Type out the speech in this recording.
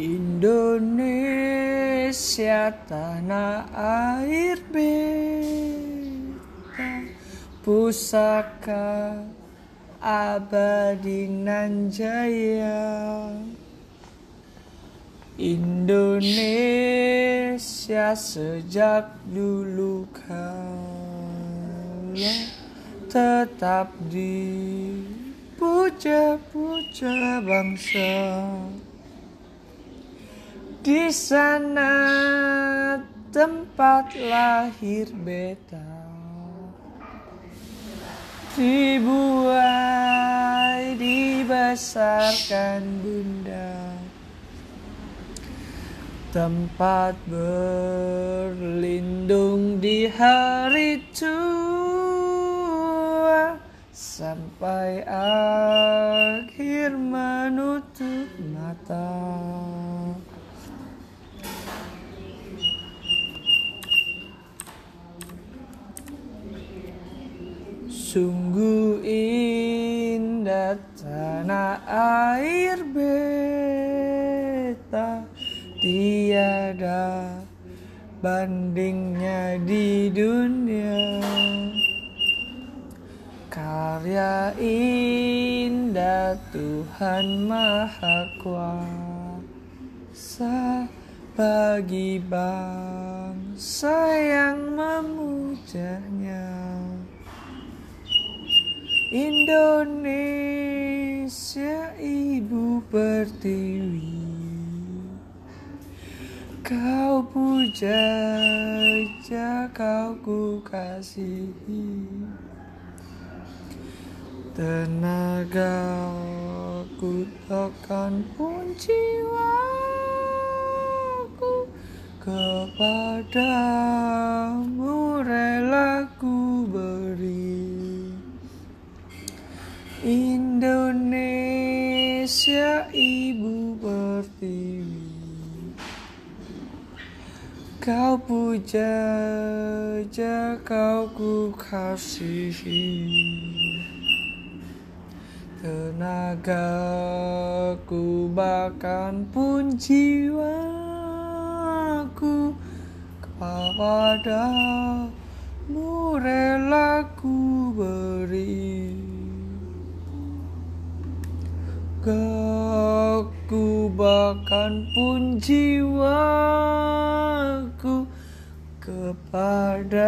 Indonesia tanah air beta pusaka abadi nan jaya Indonesia sejak dulu kala tetap dipuja-puja bangsa di sana tempat lahir beta. Dibuai dibesarkan bunda. Tempat berlindung di hari tua Sampai akhir menutup mata Sungguh indah tanah air beta. Tiada bandingnya di dunia. Karya indah Tuhan Maha Kuasa. Bagi bangsa yang memujanya Indonesia ibu pertiwi. Kau puja, kau ku kasihi Tenaga ku tekan pun jiwaku Kepadamu Indonesia ibu pertiwi. Kau puja, kau ku kasihi Tenagaku bahkan pun jiwaku Kepadamu rela ku beri Aku bahkan pun jiwaku kepadamu